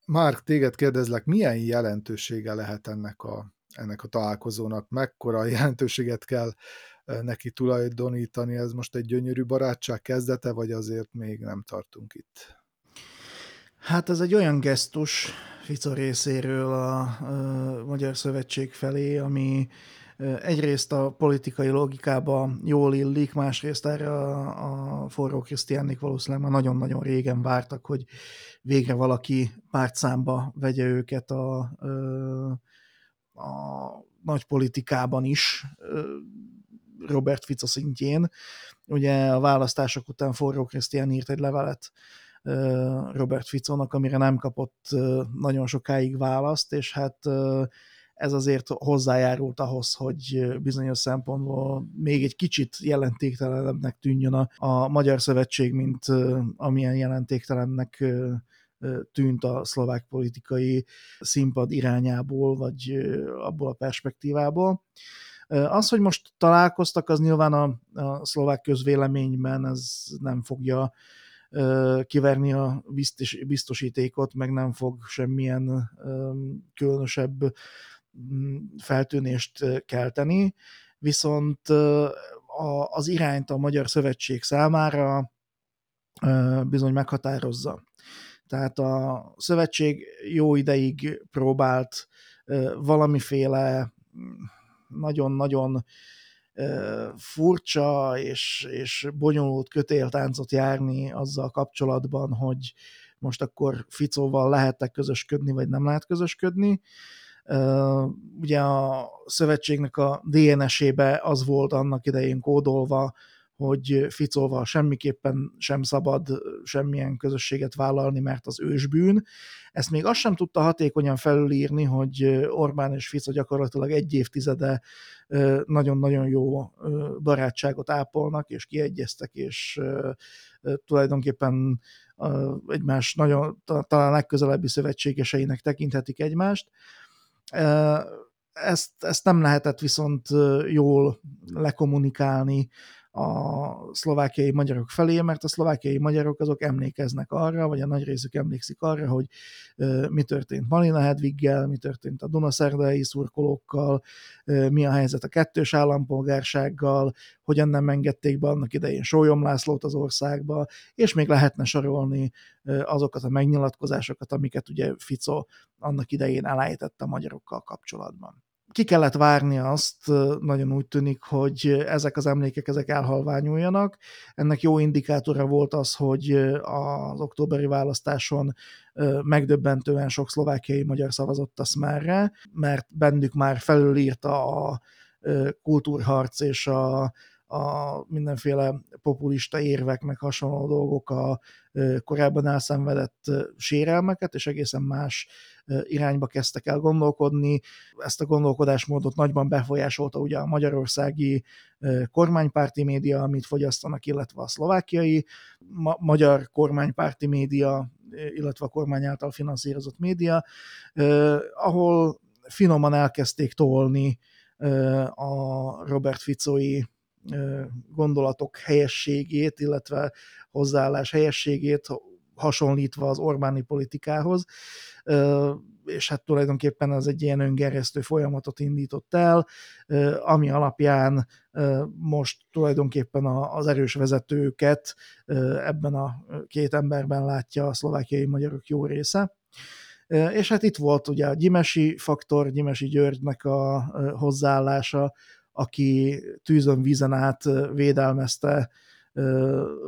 Márk, téged kérdezlek, milyen jelentősége lehet ennek a, ennek a találkozónak? Mekkora jelentőséget kell neki tulajdonítani? Ez most egy gyönyörű barátság kezdete, vagy azért még nem tartunk itt? Hát ez egy olyan gesztus Fico részéről a, a Magyar Szövetség felé, ami egyrészt a politikai logikába jól illik, másrészt erre a, a forró Krisztiánik valószínűleg már nagyon-nagyon régen vártak, hogy végre valaki pártszámba vegye őket a, a nagy politikában is, Robert Fico szintjén. Ugye a választások után forró Krisztián írt egy levelet Robert Ficónak, amire nem kapott nagyon sokáig választ, és hát ez azért hozzájárult ahhoz, hogy bizonyos szempontból még egy kicsit jelentéktelenebbnek tűnjön a, a Magyar Szövetség, mint amilyen jelentéktelennek tűnt a szlovák politikai színpad irányából, vagy abból a perspektívából. Az, hogy most találkoztak, az nyilván a, a szlovák közvéleményben ez nem fogja kiverni a biztosítékot, meg nem fog semmilyen különösebb mm, feltűnést kelteni, viszont az irányt a Magyar Szövetség számára bizony meghatározza. Tehát a szövetség jó ideig próbált valamiféle mm, nagyon-nagyon furcsa és, és bonyolult kötéltáncot járni azzal kapcsolatban, hogy most akkor Ficóval lehet-e közösködni, vagy nem lehet közösködni. Ugye a szövetségnek a DNS-ébe az volt annak idején kódolva, hogy Ficóval semmiképpen sem szabad semmilyen közösséget vállalni, mert az ősbűn. Ezt még azt sem tudta hatékonyan felülírni, hogy Orbán és Fico gyakorlatilag egy évtizede nagyon-nagyon jó barátságot ápolnak, és kiegyeztek, és tulajdonképpen egymás nagyon, talán legközelebbi szövetségeseinek tekinthetik egymást. Ezt, ezt nem lehetett viszont jól lekommunikálni a szlovákiai magyarok felé, mert a szlovákiai magyarok azok emlékeznek arra, vagy a nagy részük emlékszik arra, hogy mi történt Malina Hedviggel, mi történt a Dunaszerdai szurkolókkal, mi a helyzet a kettős állampolgársággal, hogyan nem engedték be annak idején Sólyom Lászlót az országba, és még lehetne sorolni azokat a megnyilatkozásokat, amiket ugye Fico annak idején elállített a magyarokkal kapcsolatban ki kellett várni azt, nagyon úgy tűnik, hogy ezek az emlékek ezek elhalványuljanak. Ennek jó indikátora volt az, hogy az októberi választáson megdöbbentően sok szlovákiai magyar szavazott a Smerre, mert bennük már felülírta a kultúrharc és a, a mindenféle populista érvek, meg hasonló dolgok a korábban elszenvedett sérelmeket, és egészen más irányba kezdtek el gondolkodni. Ezt a gondolkodásmódot nagyban befolyásolta ugye a magyarországi kormánypárti média, amit fogyasztanak, illetve a szlovákiai ma- magyar kormánypárti média, illetve a kormány által finanszírozott média, ahol finoman elkezdték tolni a Robert Ficói gondolatok helyességét, illetve hozzáállás helyességét hasonlítva az Orbáni politikához, és hát tulajdonképpen az egy ilyen öngerjesztő folyamatot indított el, ami alapján most tulajdonképpen az erős vezetőket ebben a két emberben látja a szlovákiai magyarok jó része. És hát itt volt ugye a Gyimesi faktor, Gyimesi Györgynek a hozzáállása, aki tűzön vízen át védelmezte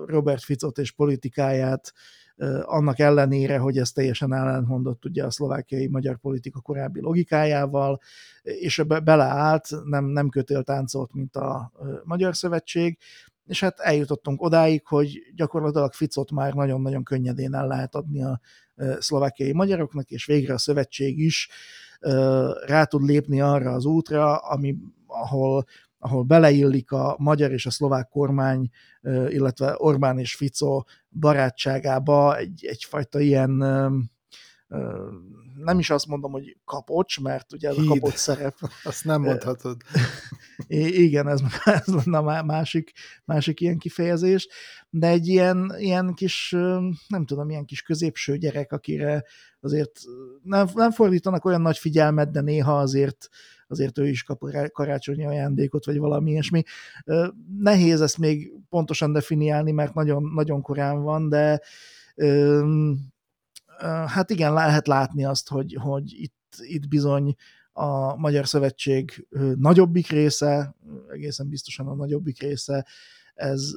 Robert Ficot és politikáját, annak ellenére, hogy ez teljesen ellentmondott ugye a szlovákiai magyar politika korábbi logikájával, és ebbe beleállt, nem, nem táncolt, mint a Magyar Szövetség, és hát eljutottunk odáig, hogy gyakorlatilag Ficot már nagyon-nagyon könnyedén el lehet adni a szlovákiai magyaroknak, és végre a szövetség is rá tud lépni arra az útra, ami, ahol ahol beleillik a magyar és a szlovák kormány, illetve Orbán és Fico barátságába egy, egyfajta ilyen nem is azt mondom, hogy kapocs, mert ugye ez Híd. a kapocs szerep. <laughs> Azt nem mondhatod. <laughs> Igen, ez, ez lenne a másik, másik ilyen kifejezés, de egy ilyen, ilyen kis, nem tudom, ilyen kis középső gyerek, akire azért nem, nem fordítanak olyan nagy figyelmet, de néha azért azért ő is kap karácsonyi ajándékot, vagy valami ilyesmi. Nehéz ezt még pontosan definiálni, mert nagyon, nagyon korán van, de hát igen, lehet látni azt, hogy, hogy itt, itt bizony a Magyar Szövetség nagyobbik része, egészen biztosan a nagyobbik része, ez,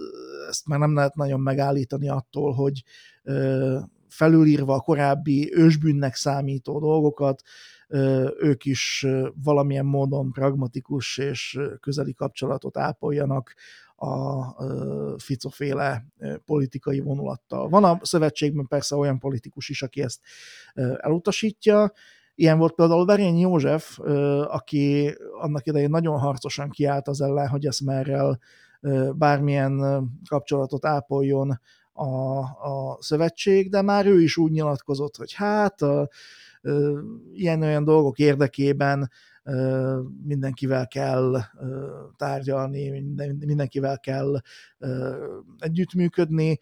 ezt már nem lehet nagyon megállítani attól, hogy felülírva a korábbi ősbűnnek számító dolgokat, ők is valamilyen módon pragmatikus és közeli kapcsolatot ápoljanak a ficoféle politikai vonulattal. Van a szövetségben persze olyan politikus is, aki ezt elutasítja, Ilyen volt például Verény József, aki annak idején nagyon harcosan kiállt az ellen, hogy Eszmerrel bármilyen kapcsolatot ápoljon a, a szövetség, de már ő is úgy nyilatkozott, hogy hát a, ilyen-olyan dolgok érdekében mindenkivel kell tárgyalni, mindenkivel kell együttműködni.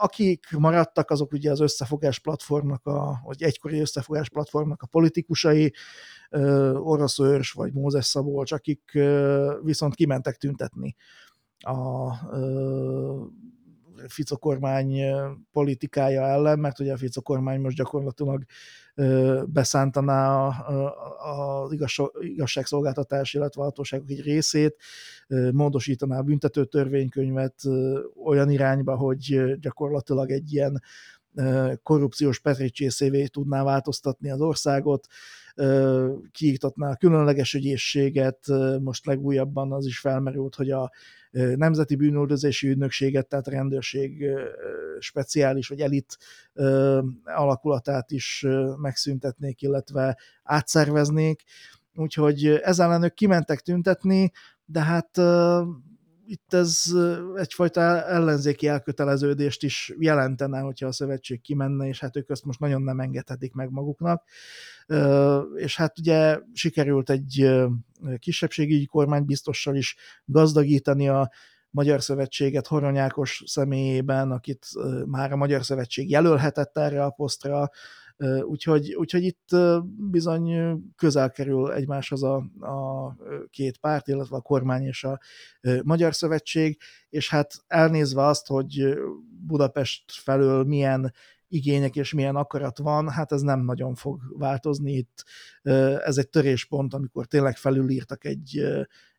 Akik maradtak, azok ugye az összefogás platformnak, a, vagy egykori összefogás platformnak a politikusai, Orosz Őrs vagy Mózes Szabolcs, akik viszont kimentek tüntetni a Fico kormány politikája ellen, mert ugye a Fico kormány most gyakorlatilag beszántaná az igazságszolgáltatás, illetve a hatóságok egy részét, módosítaná a büntető törvénykönyvet olyan irányba, hogy gyakorlatilag egy ilyen korrupciós petricsészévé tudná változtatni az országot, kiiktatná a különleges ügyészséget, most legújabban az is felmerült, hogy a nemzeti bűnöldözési ügynökséget, tehát rendőrség speciális vagy elit alakulatát is megszüntetnék, illetve átszerveznék. Úgyhogy ezzel ellen ők kimentek tüntetni, de hát itt ez egyfajta ellenzéki elköteleződést is jelentene, hogyha a szövetség kimenne, és hát ők ezt most nagyon nem engedhetik meg maguknak. És hát ugye sikerült egy kisebbségi kormány biztossal is gazdagítani a Magyar Szövetséget Horonyákos személyében, akit már a Magyar Szövetség jelölhetett erre a posztra, Úgyhogy, úgyhogy itt bizony közel kerül egymáshoz a, a két párt, illetve a kormány és a Magyar Szövetség, és hát elnézve azt, hogy Budapest felől milyen igények és milyen akarat van, hát ez nem nagyon fog változni itt. Ez egy töréspont, amikor tényleg felülírtak egy,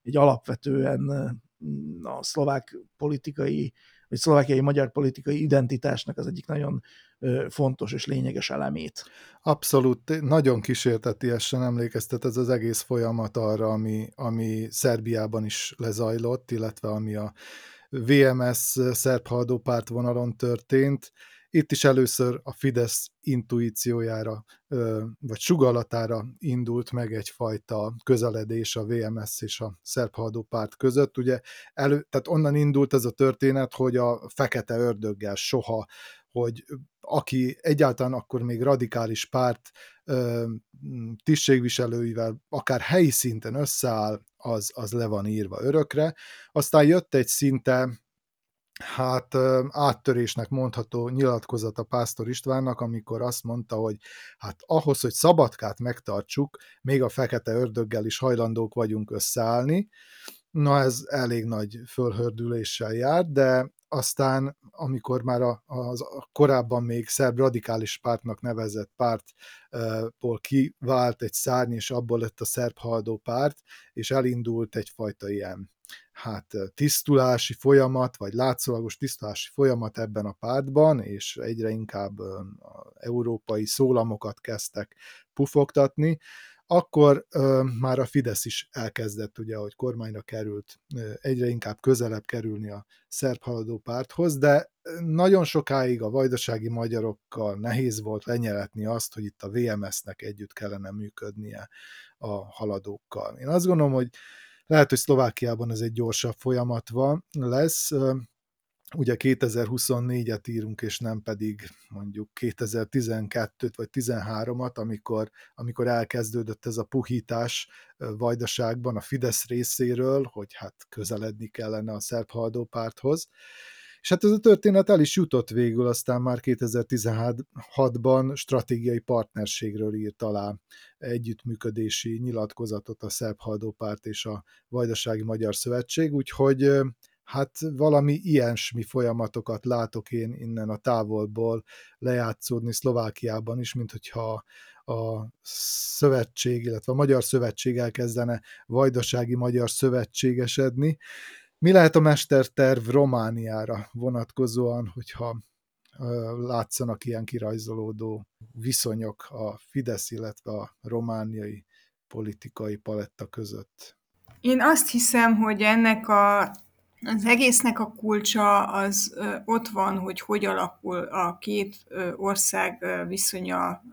egy alapvetően a szlovák politikai vagy szlovákiai magyar politikai identitásnak az egyik nagyon fontos és lényeges elemét. Abszolút, nagyon kísértetiesen emlékeztet ez az egész folyamat arra, ami, ami Szerbiában is lezajlott, illetve ami a VMS szerb párt vonalon történt. Itt is először a Fidesz intuíciójára, vagy sugallatára indult meg egyfajta közeledés a VMS és a szerb párt között. Ugye elő, tehát onnan indult ez a történet, hogy a fekete ördöggel soha hogy aki egyáltalán akkor még radikális párt tisztségviselőivel akár helyi szinten összeáll, az, az le van írva örökre. Aztán jött egy szinte hát áttörésnek mondható nyilatkozat a Pásztor Istvánnak, amikor azt mondta, hogy hát ahhoz, hogy szabadkát megtartsuk, még a fekete ördöggel is hajlandók vagyunk összeállni. Na ez elég nagy fölhördüléssel jár, de aztán amikor már a, az a korábban még szerb radikális pártnak nevezett pártból kivált egy szárny, és abból lett a szerb haldó párt, és elindult egyfajta ilyen hát tisztulási folyamat, vagy látszólagos tisztulási folyamat ebben a pártban, és egyre inkább európai szólamokat kezdtek pufogtatni, akkor ö, már a Fidesz is elkezdett, ugye, hogy kormányra került, ö, egyre inkább közelebb kerülni a szerb haladó párthoz, de nagyon sokáig a vajdasági magyarokkal nehéz volt lenyeletni azt, hogy itt a VMS-nek együtt kellene működnie a haladókkal. Én azt gondolom, hogy lehet, hogy Szlovákiában ez egy gyorsabb folyamat van, lesz, ugye 2024-et írunk, és nem pedig mondjuk 2012-t vagy 13-at, amikor, amikor elkezdődött ez a puhítás Vajdaságban a Fidesz részéről, hogy hát közeledni kellene a szerb haldópárthoz. És hát ez a történet el is jutott végül, aztán már 2016-ban stratégiai partnerségről írt alá együttműködési nyilatkozatot a Szerb Haldópárt és a Vajdasági Magyar Szövetség, úgyhogy hát valami ilyesmi folyamatokat látok én innen a távolból lejátszódni Szlovákiában is, mint hogyha a szövetség, illetve a Magyar Szövetség elkezdene vajdasági Magyar Szövetségesedni. Mi lehet a mesterterv Romániára vonatkozóan, hogyha látszanak ilyen kirajzolódó viszonyok a Fidesz, illetve a romániai politikai paletta között? Én azt hiszem, hogy ennek a az egésznek a kulcsa az ott van, hogy hogy alakul a két ország viszonya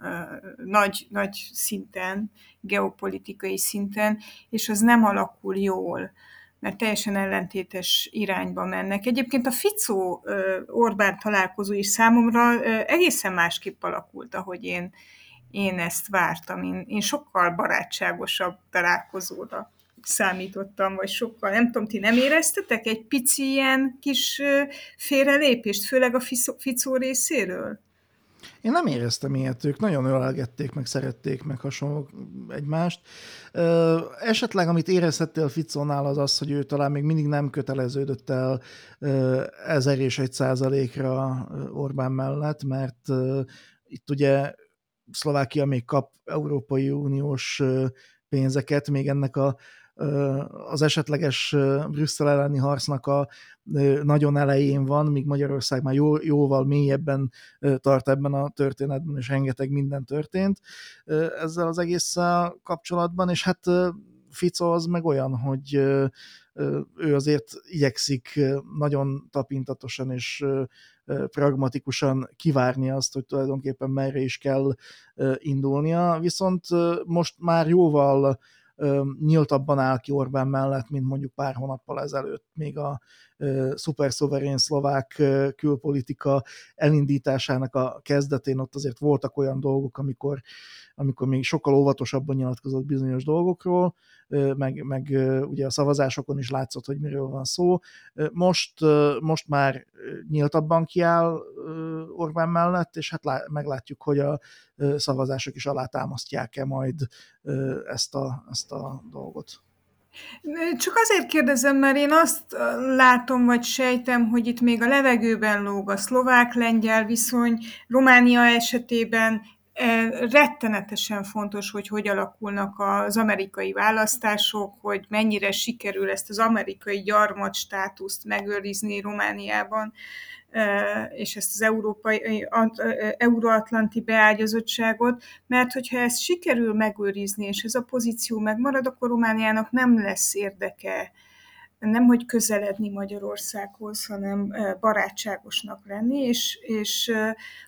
nagy, nagy szinten, geopolitikai szinten, és az nem alakul jól mert teljesen ellentétes irányba mennek. Egyébként a Ficó-Orbán találkozó is számomra egészen másképp alakult, ahogy én, én ezt vártam. Én, én sokkal barátságosabb találkozóra számítottam, vagy sokkal, nem tudom, ti nem éreztetek egy pici ilyen kis félrelépést, főleg a Ficó részéről? Én nem éreztem ilyet, ők nagyon ölelgették, meg szerették, meg hasonlók egymást. Ö, esetleg, amit érezhettél Ficónál az az, hogy ő talán még mindig nem köteleződött el ezer és egy százalékra Orbán mellett, mert ö, itt ugye Szlovákia még kap Európai Uniós pénzeket, még ennek a az esetleges Brüsszel elleni harcnak a nagyon elején van, míg Magyarország már jó, jóval mélyebben tart ebben a történetben, és rengeteg minden történt ezzel az egésszel kapcsolatban, és hát Fico az meg olyan, hogy ő azért igyekszik nagyon tapintatosan és pragmatikusan kivárni azt, hogy tulajdonképpen merre is kell indulnia, viszont most már jóval nyíltabban áll ki Orbán mellett, mint mondjuk pár hónappal ezelőtt, még a szuperszoverén szlovák külpolitika elindításának a kezdetén ott azért voltak olyan dolgok, amikor, amikor még sokkal óvatosabban nyilatkozott bizonyos dolgokról, meg, meg ugye a szavazásokon is látszott, hogy miről van szó. Most, most már nyíltabban kiáll Orbán mellett, és hát meglátjuk, hogy a szavazások is alátámasztják-e majd ezt a, ezt a dolgot. Csak azért kérdezem, mert én azt látom, vagy sejtem, hogy itt még a levegőben lóg a szlovák-lengyel viszony, Románia esetében rettenetesen fontos, hogy hogy alakulnak az amerikai választások, hogy mennyire sikerül ezt az amerikai gyarmat státuszt megőrizni Romániában, és ezt az európai, euróatlanti beágyazottságot, mert hogyha ezt sikerül megőrizni, és ez a pozíció megmarad, akkor Romániának nem lesz érdeke nem hogy közeledni Magyarországhoz, hanem barátságosnak lenni, és, és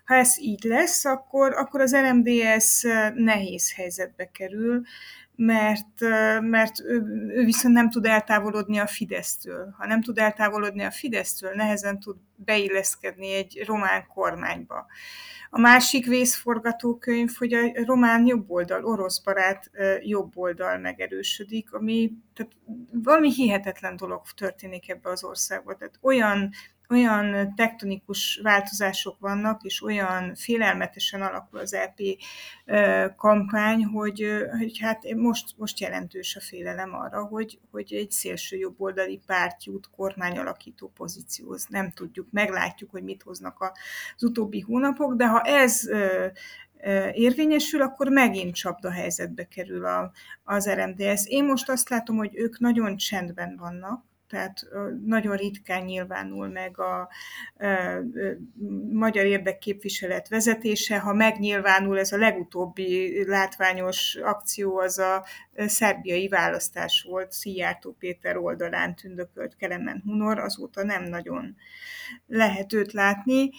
ha ez így lesz, akkor, akkor az RMDS nehéz helyzetbe kerül, mert, mert ő, ő viszont nem tud eltávolodni a Fidesztől. Ha nem tud eltávolodni a Fidesztől, nehezen tud beilleszkedni egy román kormányba. A másik vészforgatókönyv, hogy a román jobboldal, orosz barát jobboldal megerősödik, ami tehát valami hihetetlen dolog történik ebbe az országba. Tehát olyan olyan tektonikus változások vannak, és olyan félelmetesen alakul az EP kampány, hogy, hogy hát most, most jelentős a félelem arra, hogy, hogy egy szélső jobboldali párt jut kormányalakító pozícióhoz. Nem tudjuk, meglátjuk, hogy mit hoznak az utóbbi hónapok, de ha ez érvényesül, akkor megint csapda helyzetbe kerül a, az RMDS. Én most azt látom, hogy ők nagyon csendben vannak, tehát nagyon ritkán nyilvánul meg a, magyar érdekképviselet vezetése. Ha megnyilvánul ez a legutóbbi látványos akció, az a szerbiai választás volt, Szijjártó Péter oldalán tündökölt Kelemen Hunor, azóta nem nagyon lehet őt látni.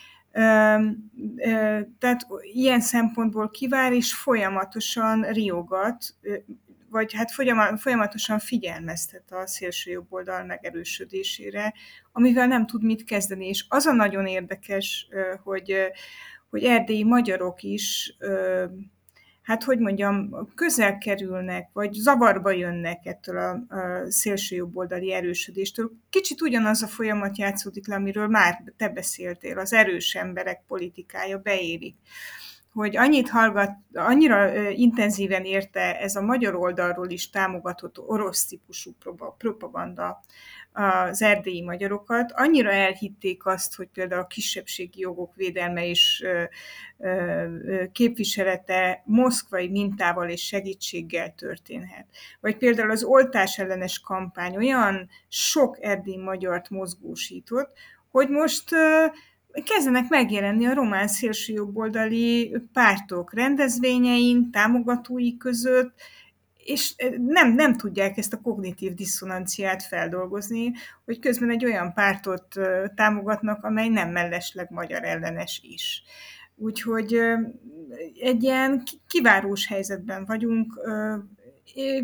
Tehát ilyen szempontból kivár, és folyamatosan riogat, vagy hát folyamatosan figyelmeztet a szélső jobb oldal megerősödésére, amivel nem tud mit kezdeni. És az a nagyon érdekes, hogy, hogy erdélyi magyarok is hát hogy mondjam, közel kerülnek, vagy zavarba jönnek ettől a, a szélső jobboldali erősödéstől. Kicsit ugyanaz a folyamat játszódik le, amiről már te beszéltél, az erős emberek politikája beérik hogy annyit hallgat, annyira intenzíven érte ez a magyar oldalról is támogatott orosz típusú propaganda az erdélyi magyarokat, annyira elhitték azt, hogy például a kisebbségi jogok védelme és képviselete moszkvai mintával és segítséggel történhet. Vagy például az oltás ellenes kampány olyan sok erdélyi magyart mozgósított, hogy most kezdenek megjelenni a román szélsőjobboldali pártok rendezvényein, támogatói között, és nem, nem tudják ezt a kognitív diszonanciát feldolgozni, hogy közben egy olyan pártot támogatnak, amely nem mellesleg magyar ellenes is. Úgyhogy egy ilyen kivárós helyzetben vagyunk,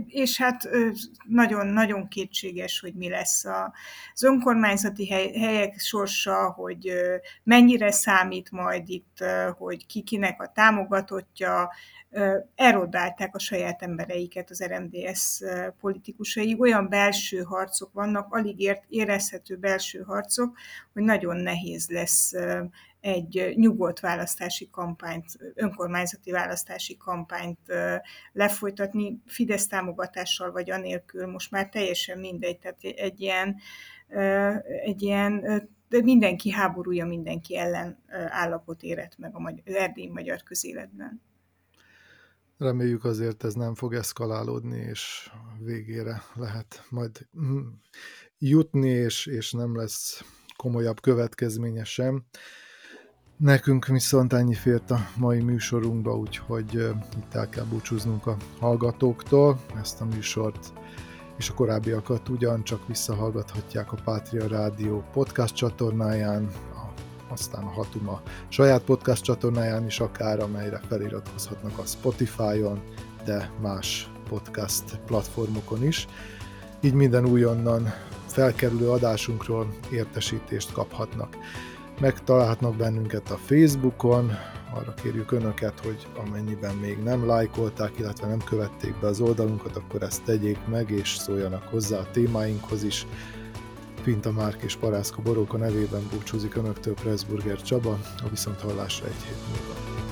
és hát nagyon-nagyon kétséges, hogy mi lesz az önkormányzati helyek sorsa, hogy mennyire számít majd itt, hogy ki kinek a támogatottja, erodálták a saját embereiket az RMDS politikusai. Olyan belső harcok vannak, alig érezhető belső harcok, hogy nagyon nehéz lesz egy nyugodt választási kampányt, önkormányzati választási kampányt lefolytatni, Fidesz támogatással vagy anélkül, most már teljesen mindegy, tehát egy ilyen, egy ilyen de mindenki háborúja mindenki ellen állapot érett meg a magyar, erdélyi magyar közéletben. Reméljük azért ez nem fog eszkalálódni, és végére lehet majd mm, jutni, és, és nem lesz komolyabb következménye sem. Nekünk viszont ennyi fért a mai műsorunkba, úgyhogy itt el kell búcsúznunk a hallgatóktól. Ezt a műsort és a korábbiakat ugyancsak visszahallgathatják a Pátria Rádió podcast csatornáján, aztán a Hatuma saját podcast csatornáján is akár, amelyre feliratkozhatnak a Spotify-on, de más podcast platformokon is. Így minden újonnan felkerülő adásunkról értesítést kaphatnak. Megtalálhatnak bennünket a Facebookon, arra kérjük Önöket, hogy amennyiben még nem lájkolták, illetve nem követték be az oldalunkat, akkor ezt tegyék meg, és szóljanak hozzá a témáinkhoz is. Pinta Márk és Parászka Boróka nevében búcsúzik Önöktől Pressburger Csaba, a viszonthallásra egy hét múlva.